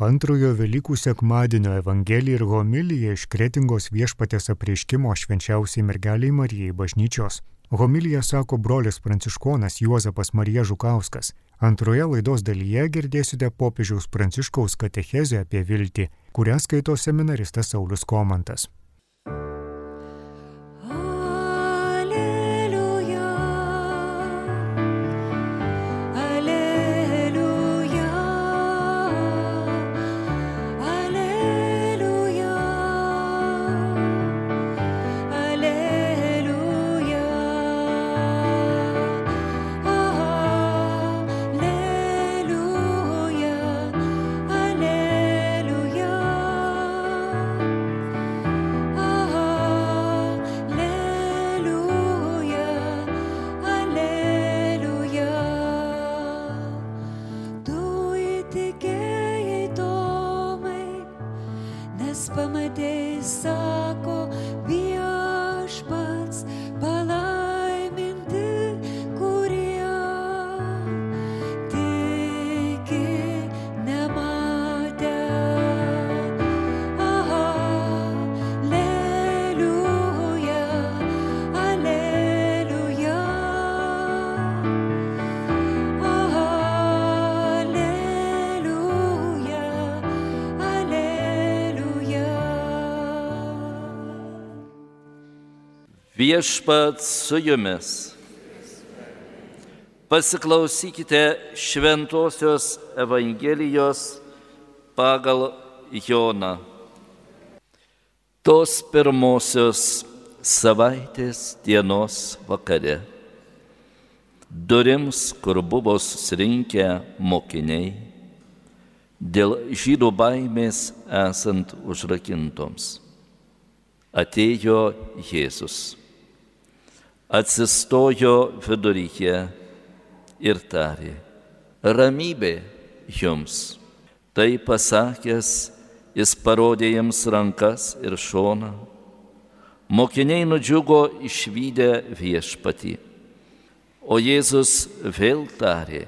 Antrojo Velykų sekmadienio Evangelija ir homilija iš kretingos viešpatės apreiškimo švenčiausiai mergeliai Marijai bažnyčios. Homilija sako brolis pranciškonas Juozapas Marija Žukauskas. Antroje laidos dalyje girdėsite popiežiaus pranciškaus katechezę apie viltį, kurią skaito seminaristas Saulis Komantas. Viešpat su jumis. Pasiklausykite Šventojios Evangelijos pagal Joną. Tos pirmosios savaitės dienos vakare. Durims, kur buvo susirinkę mokiniai, dėl žydų baimės esant užrakintoms, atėjo Jėzus atsistojo viduryje ir tarė, ramybė jums. Tai pasakęs, jis parodė jiems rankas ir šoną. Mokiniai nudžiugo išvykę viešpatį. O Jėzus vėl tarė,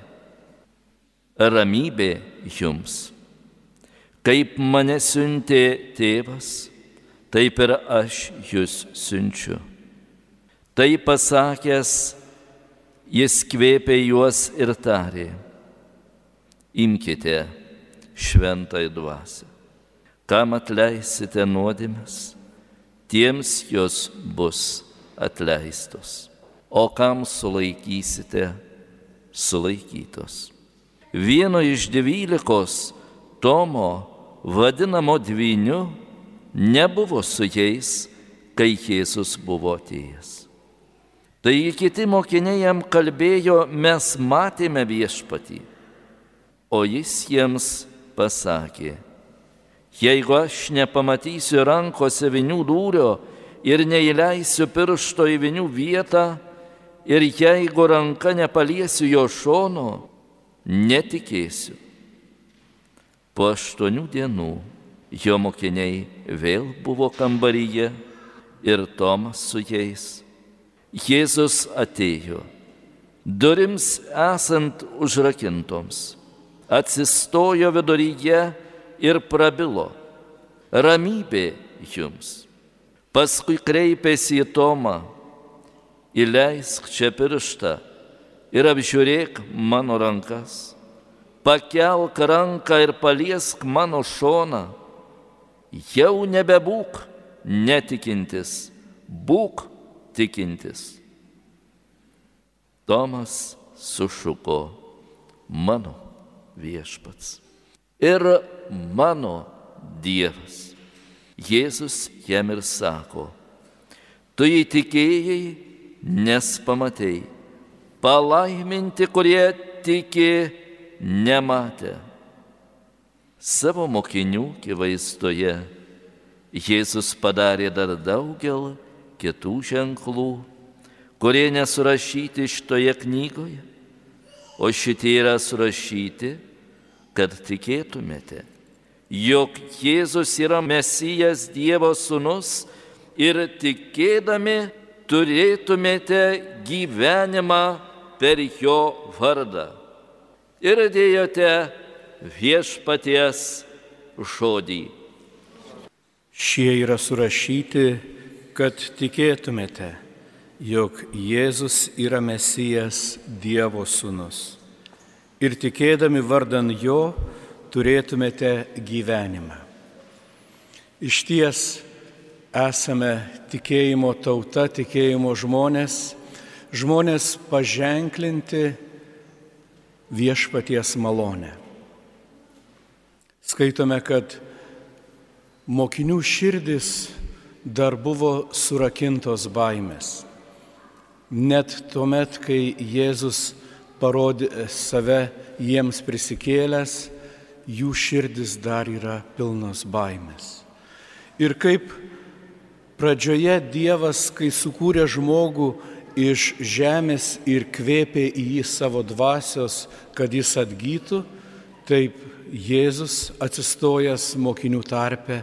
ramybė jums. Kaip mane siuntė tėvas, taip ir aš jūs siunčiu. Tai pasakęs, jis kvėpė juos ir tarė, imkite šventai dvasę, kam atleisite nuodėmes, tiems jos bus atleistos, o kam sulaikysite, sulaikytos. Vieno iš dvylikos Tomo, vadinamo dvyniu, nebuvo su jais, kai Jėzus buvo atėjęs. Taigi kiti mokiniai jam kalbėjo, mes matėme viešpatį. O jis jiems pasakė, jeigu aš nepamatysiu rankose vinių dūrio ir neįleisiu piršto į vinių vietą, ir jeigu ranka nepaliesiu jo šono, netikėsiu. Po aštuonių dienų jo mokiniai vėl buvo kambaryje ir Tomas su jais. Jėzus atėjo, durims esant užrakintoms, atsistojo viduryje ir prabilo, ramybė jums. Paskui kreipėsi į Tomą, įleisk čia pirštą ir apžiūrėk mano rankas, pakelk ranką ir paliesk mano šoną, jau nebebūk netikintis, būk tikintis. Tomas sušuko mano viešpats ir mano Dievas. Jėzus jam ir sako, tu įtikėjai, nes pamatėjai, palaiminti, kurie tiki, nematė. Savo mokinių kivaizdoje Jėzus padarė dar daugel kitų ženklų, kurie nesurašyti šitoje knygoje, o šitie yra surašyti, kad tikėtumėte, jog Jėzus yra Mesijas Dievo sūnus ir tikėdami turėtumėte gyvenimą per jo vardą. Ir dėjote viešpaties žodį. Šie yra surašyti, kad tikėtumėte, jog Jėzus yra Mesijas Dievo sūnus. Ir tikėdami vardan Jo turėtumėte gyvenimą. Iš ties esame tikėjimo tauta, tikėjimo žmonės, žmonės paženklinti viešpaties malonę. Skaitome, kad mokinių širdis dar buvo surakintos baimės. Net tuomet, kai Jėzus parodė save jiems prisikėlęs, jų širdis dar yra pilnos baimės. Ir kaip pradžioje Dievas, kai sukūrė žmogų iš žemės ir kvėpė į jį savo dvasios, kad jis atgytų, taip Jėzus atsistojęs mokinių tarpe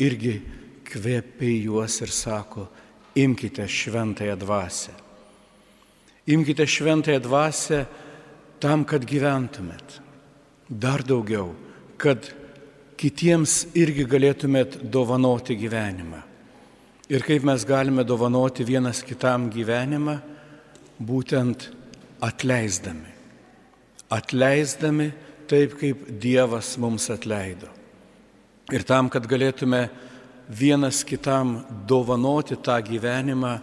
irgi kvėpė į juos ir sako, imkite šventąją dvasę. Imkite šventąją dvasę tam, kad gyventumėt. Dar daugiau, kad kitiems irgi galėtumėt dovanoti gyvenimą. Ir kaip mes galime dovanoti vienas kitam gyvenimą, būtent atleisdami. Atleisdami taip, kaip Dievas mums atleido. Ir tam, kad galėtume vienas kitam dovanoti tą gyvenimą,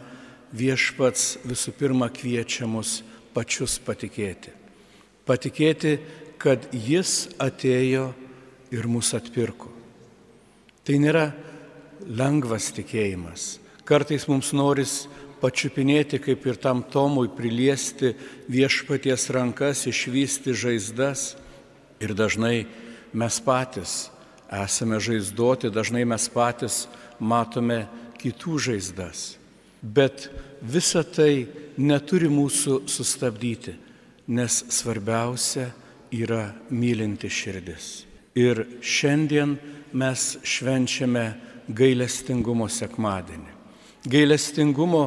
viešpats visų pirma kviečia mus pačius patikėti. Patikėti, kad Jis atėjo ir mus atpirko. Tai nėra lengvas tikėjimas. Kartais mums noris pačiupinėti, kaip ir tam Tomui, priliesti viešpaties rankas, išvysti žaizdas, Ir dažnai mes patys esame žaizdoti, dažnai mes patys matome kitų žaizdas. Bet visa tai neturi mūsų sustabdyti, nes svarbiausia yra mylinti širdis. Ir šiandien mes švenčiame gailestingumo sekmadienį. Gailestingumo,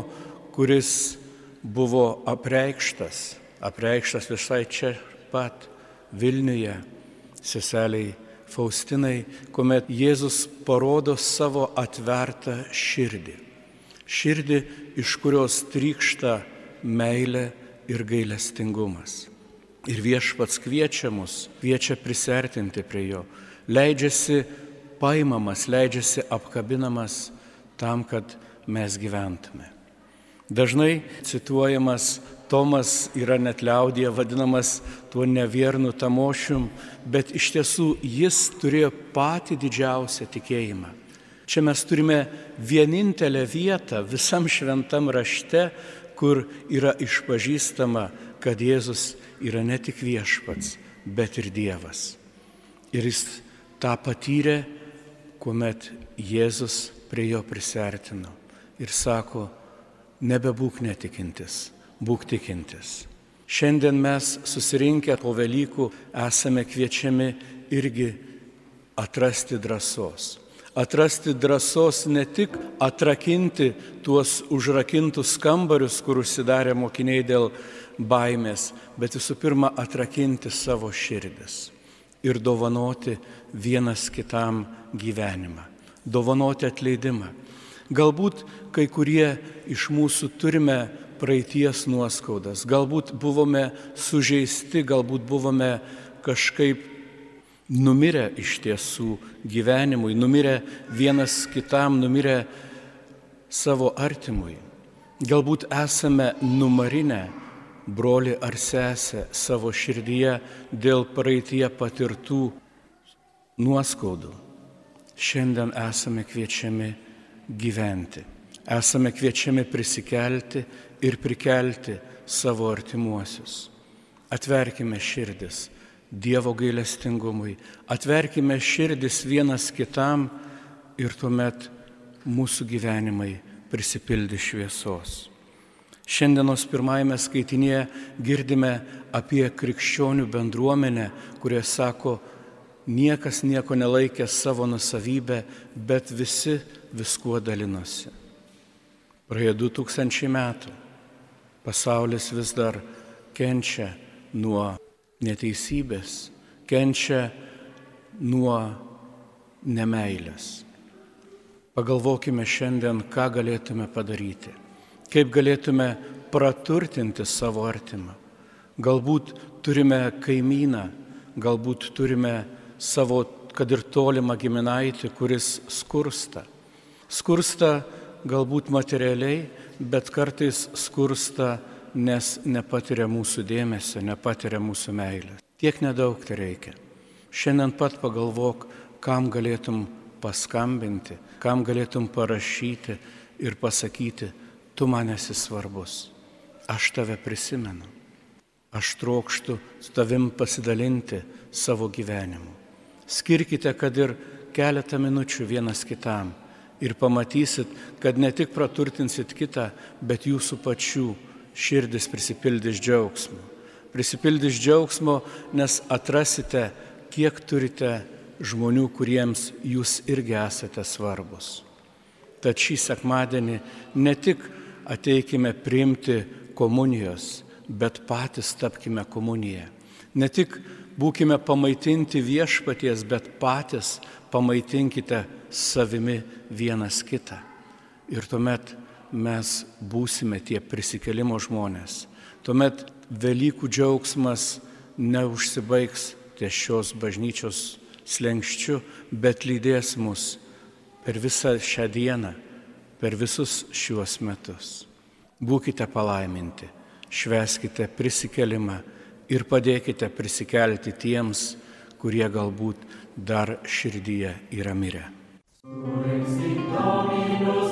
kuris buvo apreikštas, apreikštas visai čia pat Vilniuje, seseliai Faustinai, kuomet Jėzus parodo savo atvertą širdį. Širdį, iš kurios trykšta meilė ir gailestingumas. Ir viešpats kviečia mus, kviečia prisertinti prie jo, leidžiasi paimamas, leidžiasi apkabinamas tam, kad mes gyventume. Dažnai cituojamas Tomas yra net liaudėje vadinamas tuo neviernu tamošium, bet iš tiesų jis turėjo patį didžiausią tikėjimą. Čia mes turime vienintelę vietą visam šventam rašte, kur yra išpažįstama, kad Jėzus yra ne tik viešpats, bet ir Dievas. Ir jis tą patyrė, kuomet Jėzus prie jo prisertino ir sako, nebebūk netikintis būk tikintis. Šiandien mes susirinkę po Velykų esame kviečiami irgi atrasti drąsos. Atrasti drąsos ne tik atrakinti tuos užrakintus kambarius, kur užsidarė mokiniai dėl baimės, bet visų pirma atrakinti savo širdis ir dovanoti vienas kitam gyvenimą, dovanoti atleidimą. Galbūt kai kurie iš mūsų turime praeities nuoskaudas, galbūt buvome sužeisti, galbūt buvome kažkaip numirę iš tiesų gyvenimui, numirę vienas kitam, numirę savo artimui. Galbūt esame numarinę broli ar sesę savo širdyje dėl praeitie patirtų nuoskaudų. Šiandien esame kviečiami gyventi. Esame kviečiami prisikelti ir prikelti savo artimuosius. Atverkime širdis Dievo gailestingumui, atverkime širdis vienas kitam ir tuomet mūsų gyvenimai prisipildi šviesos. Šiandienos pirmajame skaitinėje girdime apie krikščionių bendruomenę, kurie sako, niekas nieko nelaikė savo nusavybę, bet visi viskuo dalinosi. Praėjo du tūkstančiai metų pasaulis vis dar kenčia nuo neteisybės, kenčia nuo nemailės. Pagalvokime šiandien, ką galėtume padaryti, kaip galėtume praturtinti savo artimą. Galbūt turime kaimyną, galbūt turime savo, kad ir tolimą giminaitį, kuris skursta. Skursta galbūt materialiai, bet kartais skursta, nes nepatiria mūsų dėmesio, nepatiria mūsų meilės. Tiek nedaug tai reikia. Šiandien pat pagalvok, kam galėtum paskambinti, kam galėtum parašyti ir pasakyti, tu man esi svarbus, aš tave prisimenu, aš trokštų su tavim pasidalinti savo gyvenimu. Skirkite, kad ir keletą minučių vienas kitam ir pamatysit, kad ne tik praturtinsit kitą, bet jūsų pačių širdis prisipildys džiaugsmo. Prisipildys džiaugsmo, nes atrasite, kiek turite žmonių, kuriems jūs irgi esate svarbus. Tad šį sekmadienį ne tik ateikime priimti komunijos, bet patys tapkime komuniją. Ne tik būkime pamaitinti viešpaties, bet patys pamaitinkite savimi vienas kitą. Ir tuomet mes būsime tie prisikelimo žmonės. Tuomet Velykų džiaugsmas neužsibaigs ties šios bažnyčios slengščiu, bet lydės mus per visą šią dieną, per visus šiuos metus. Būkite palaiminti, šveskite prisikelimą ir padėkite prisikelti tiems, kurie galbūt dar širdyje yra mirę. Domino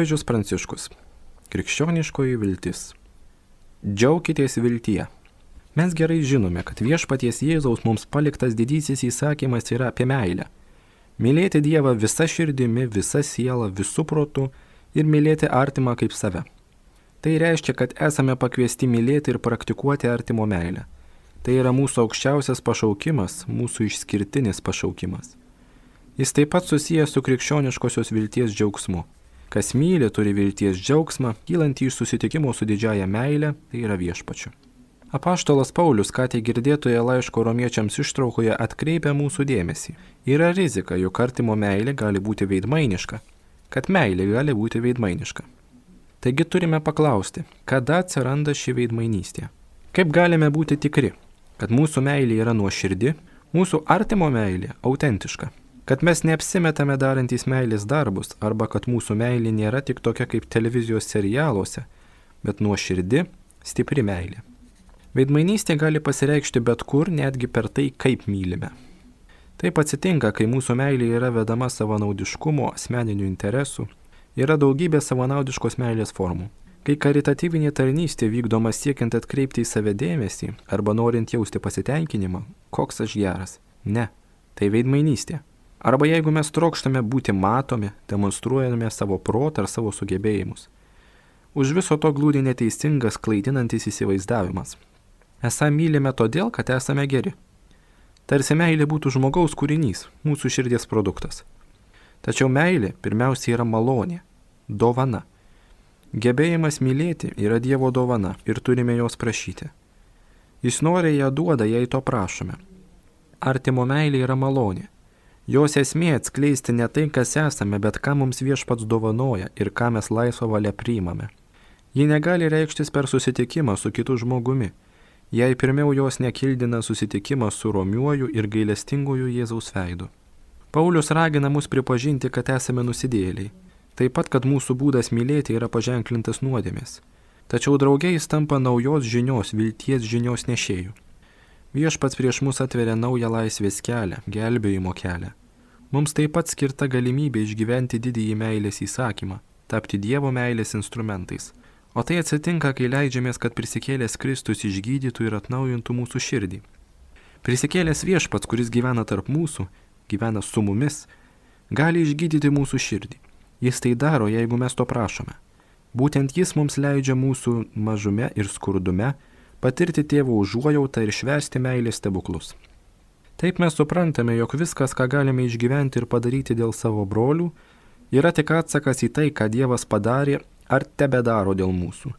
Popiežius Pranciškus. Krikščioniškoji viltis. Džiaukitės viltyje. Mes gerai žinome, kad viešpaties Jėzaus mums paliktas didysis įsakymas yra apie meilę. Mylėti Dievą visa širdimi, visa siela, visų protų ir mylėti artimą kaip save. Tai reiškia, kad esame pakviesti mylėti ir praktikuoti artimo meilę. Tai yra mūsų aukščiausias pašaukimas, mūsų išskirtinis pašaukimas. Jis taip pat susijęs su krikščioniškosios vilties džiaugsmu. Kas myli, turi vilties džiaugsmą, kylantį iš susitikimo su didžiaja meile, tai yra viešpačiu. Apaštalas Paulius, ką tik girdėtoje laiško romiečiams ištraukoje, atkreipia mūsų dėmesį. Yra rizika, jog artimo meilė gali būti veidmainiška, kad meilė gali būti veidmainiška. Taigi turime paklausti, kada atsiranda ši veidmainystė. Kaip galime būti tikri, kad mūsų meilė yra nuoširdi, mūsų artimo meilė autentiška, kad mes neapsimetame darantys meilės darbus arba kad mūsų meilė nėra tik tokia kaip televizijos serialuose, bet nuoširdi, stipri meilė. Veidmainystė gali pasireikšti bet kur, netgi per tai, kaip mylime. Taip atsitinka, kai mūsų meilė yra vedama savanaudiškumo, asmeninių interesų, yra daugybė savanaudiškos meilės formų. Kai karitatyvinė tarnystė vykdoma siekiant atkreipti į save dėmesį arba norint jausti pasitenkinimą, koks aš geras. Ne, tai veidmainystė. Arba jeigu mes trokštame būti matomi, demonstruojame savo protą ar savo sugebėjimus. Už viso to glūdi neteisingas, klaidinantis įsivaizdavimas, Esą mylime todėl, kad esame geri. Tarsi meilė būtų žmogaus kūrinys, mūsų širdies produktas. Tačiau meilė pirmiausia yra malonė, dovana. Gebėjimas mylėti yra Dievo dovana ir turime jos prašyti. Jis nori ją duoda, jei to prašome. Artimo meilė yra malonė. Jos esmė atskleisti ne tai, kas esame, bet ką mums viešpats dovanoja ir ką mes laisvo valia priimame. Ji negali reikštis per susitikimą su kitu žmogumi jei pirmiau jos nekildina susitikimas su romiuoju ir gailestinguoju Jėzaus veidu. Paulius ragina mus pripažinti, kad esame nusidėliai, taip pat, kad mūsų būdas mylėti yra paženklintas nuodėmės. Tačiau draugiai jis tampa naujos žinios, vilties žinios nešėjų. Viešpats prieš mus atveria naują laisvės kelią, gelbėjimo kelią. Mums taip pat skirta galimybė išgyventi didįjį meilės įsakymą, tapti Dievo meilės instrumentais O tai atsitinka, kai leidžiamės, kad prisikėlęs Kristus išgydytų ir atnaujintų mūsų širdį. Prisikėlęs viešpats, kuris gyvena tarp mūsų, gyvena su mumis, gali išgydyti mūsų širdį. Jis tai daro, jeigu mes to prašome. Būtent jis mums leidžia mūsų mažume ir skurdume patirti tėvo užuojautą ir švesti meilės stebuklus. Taip mes suprantame, jog viskas, ką galime išgyventi ir padaryti dėl savo brolių, yra tik atsakas į tai, ką Dievas padarė ar tebedaro dėl mūsų.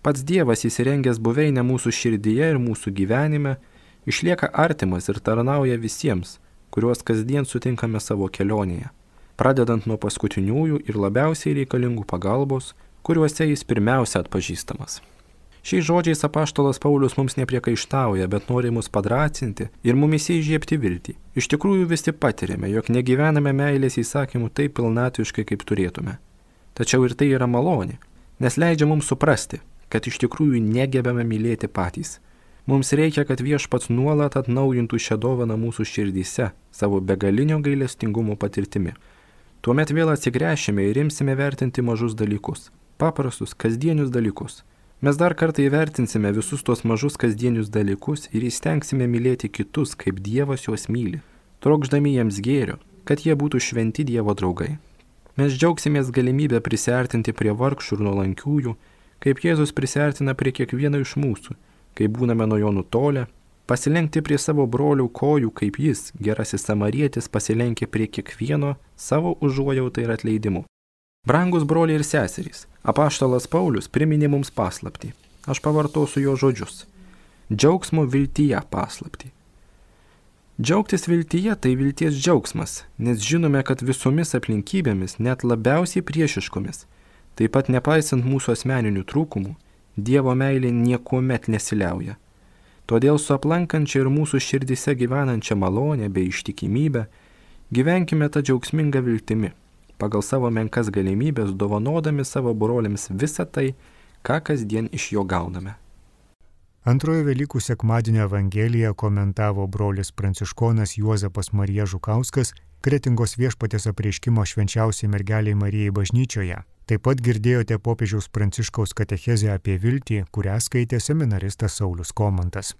Pats Dievas įsirengęs buveinę mūsų širdyje ir mūsų gyvenime, išlieka artimas ir tarnauja visiems, kuriuos kasdien sutinkame savo kelionėje, pradedant nuo paskutiniųjų ir labiausiai reikalingų pagalbos, kuriuose jis pirmiausia atpažįstamas. Šiais žodžiais apaštalas Paulius mums nepriekaištauja, bet nori mus padracinti ir mumis įžiepti viltį. Iš tikrųjų visi patiriame, jog negyvename meilės įsakymų taip pilnatviškai, kaip turėtume. Tačiau ir tai yra malonė, nes leidžia mums suprasti, kad iš tikrųjų negebame mylėti patys. Mums reikia, kad viešpats nuolat atnaujintų šią dovaną mūsų širdyse savo begalinio gailestingumo patirtimi. Tuomet vėl atsigręšime ir imsime vertinti mažus dalykus, paprastus, kasdienius dalykus. Mes dar kartą įvertinsime visus tuos mažus kasdienius dalykus ir įstengsime mylėti kitus, kaip Dievas juos myli, trokšdami jiems gėrio, kad jie būtų šventi Dievo draugai. Mes džiaugsimės galimybę prisartinti prie vargšų ir nuolankiųjų, kaip Jėzus prisartina prie kiekvieno iš mūsų, kai būname nuo jo nutolę, pasilenkti prie savo brolių kojų, kaip jis, gerasis samarietis, pasilenkė prie kiekvieno savo užuojautą ir atleidimu. Brangus broliai ir seserys, apaštalas Paulius priminė mums paslapti. Aš pavartosiu jo žodžius. Džiaugsmo viltyje paslapti. Džiaugtis viltyje tai vilties džiaugsmas, nes žinome, kad visomis aplinkybėmis, net labiausiai priešiškomis, taip pat nepaisant mūsų asmeninių trūkumų, Dievo meilė niekuomet nesiliauja. Todėl su aplankančia ir mūsų širdise gyvenančia malonė bei ištikimybė, gyvenkime tą džiaugsmingą viltimi, pagal savo menkas galimybės dovanodami savo broliams visą tai, ką kasdien iš jo gauname. Antrojo Velykų sekmadienio Evangeliją komentavo brolis pranciškonas Juozapas Marija Žukauskas Kretingos viešpatės apreiškimo švenčiausiai mergeliai Marijai bažnyčioje. Taip pat girdėjote popiežiaus pranciškaus katechezę apie viltį, kurią skaitė seminaristas Saulis Komantas.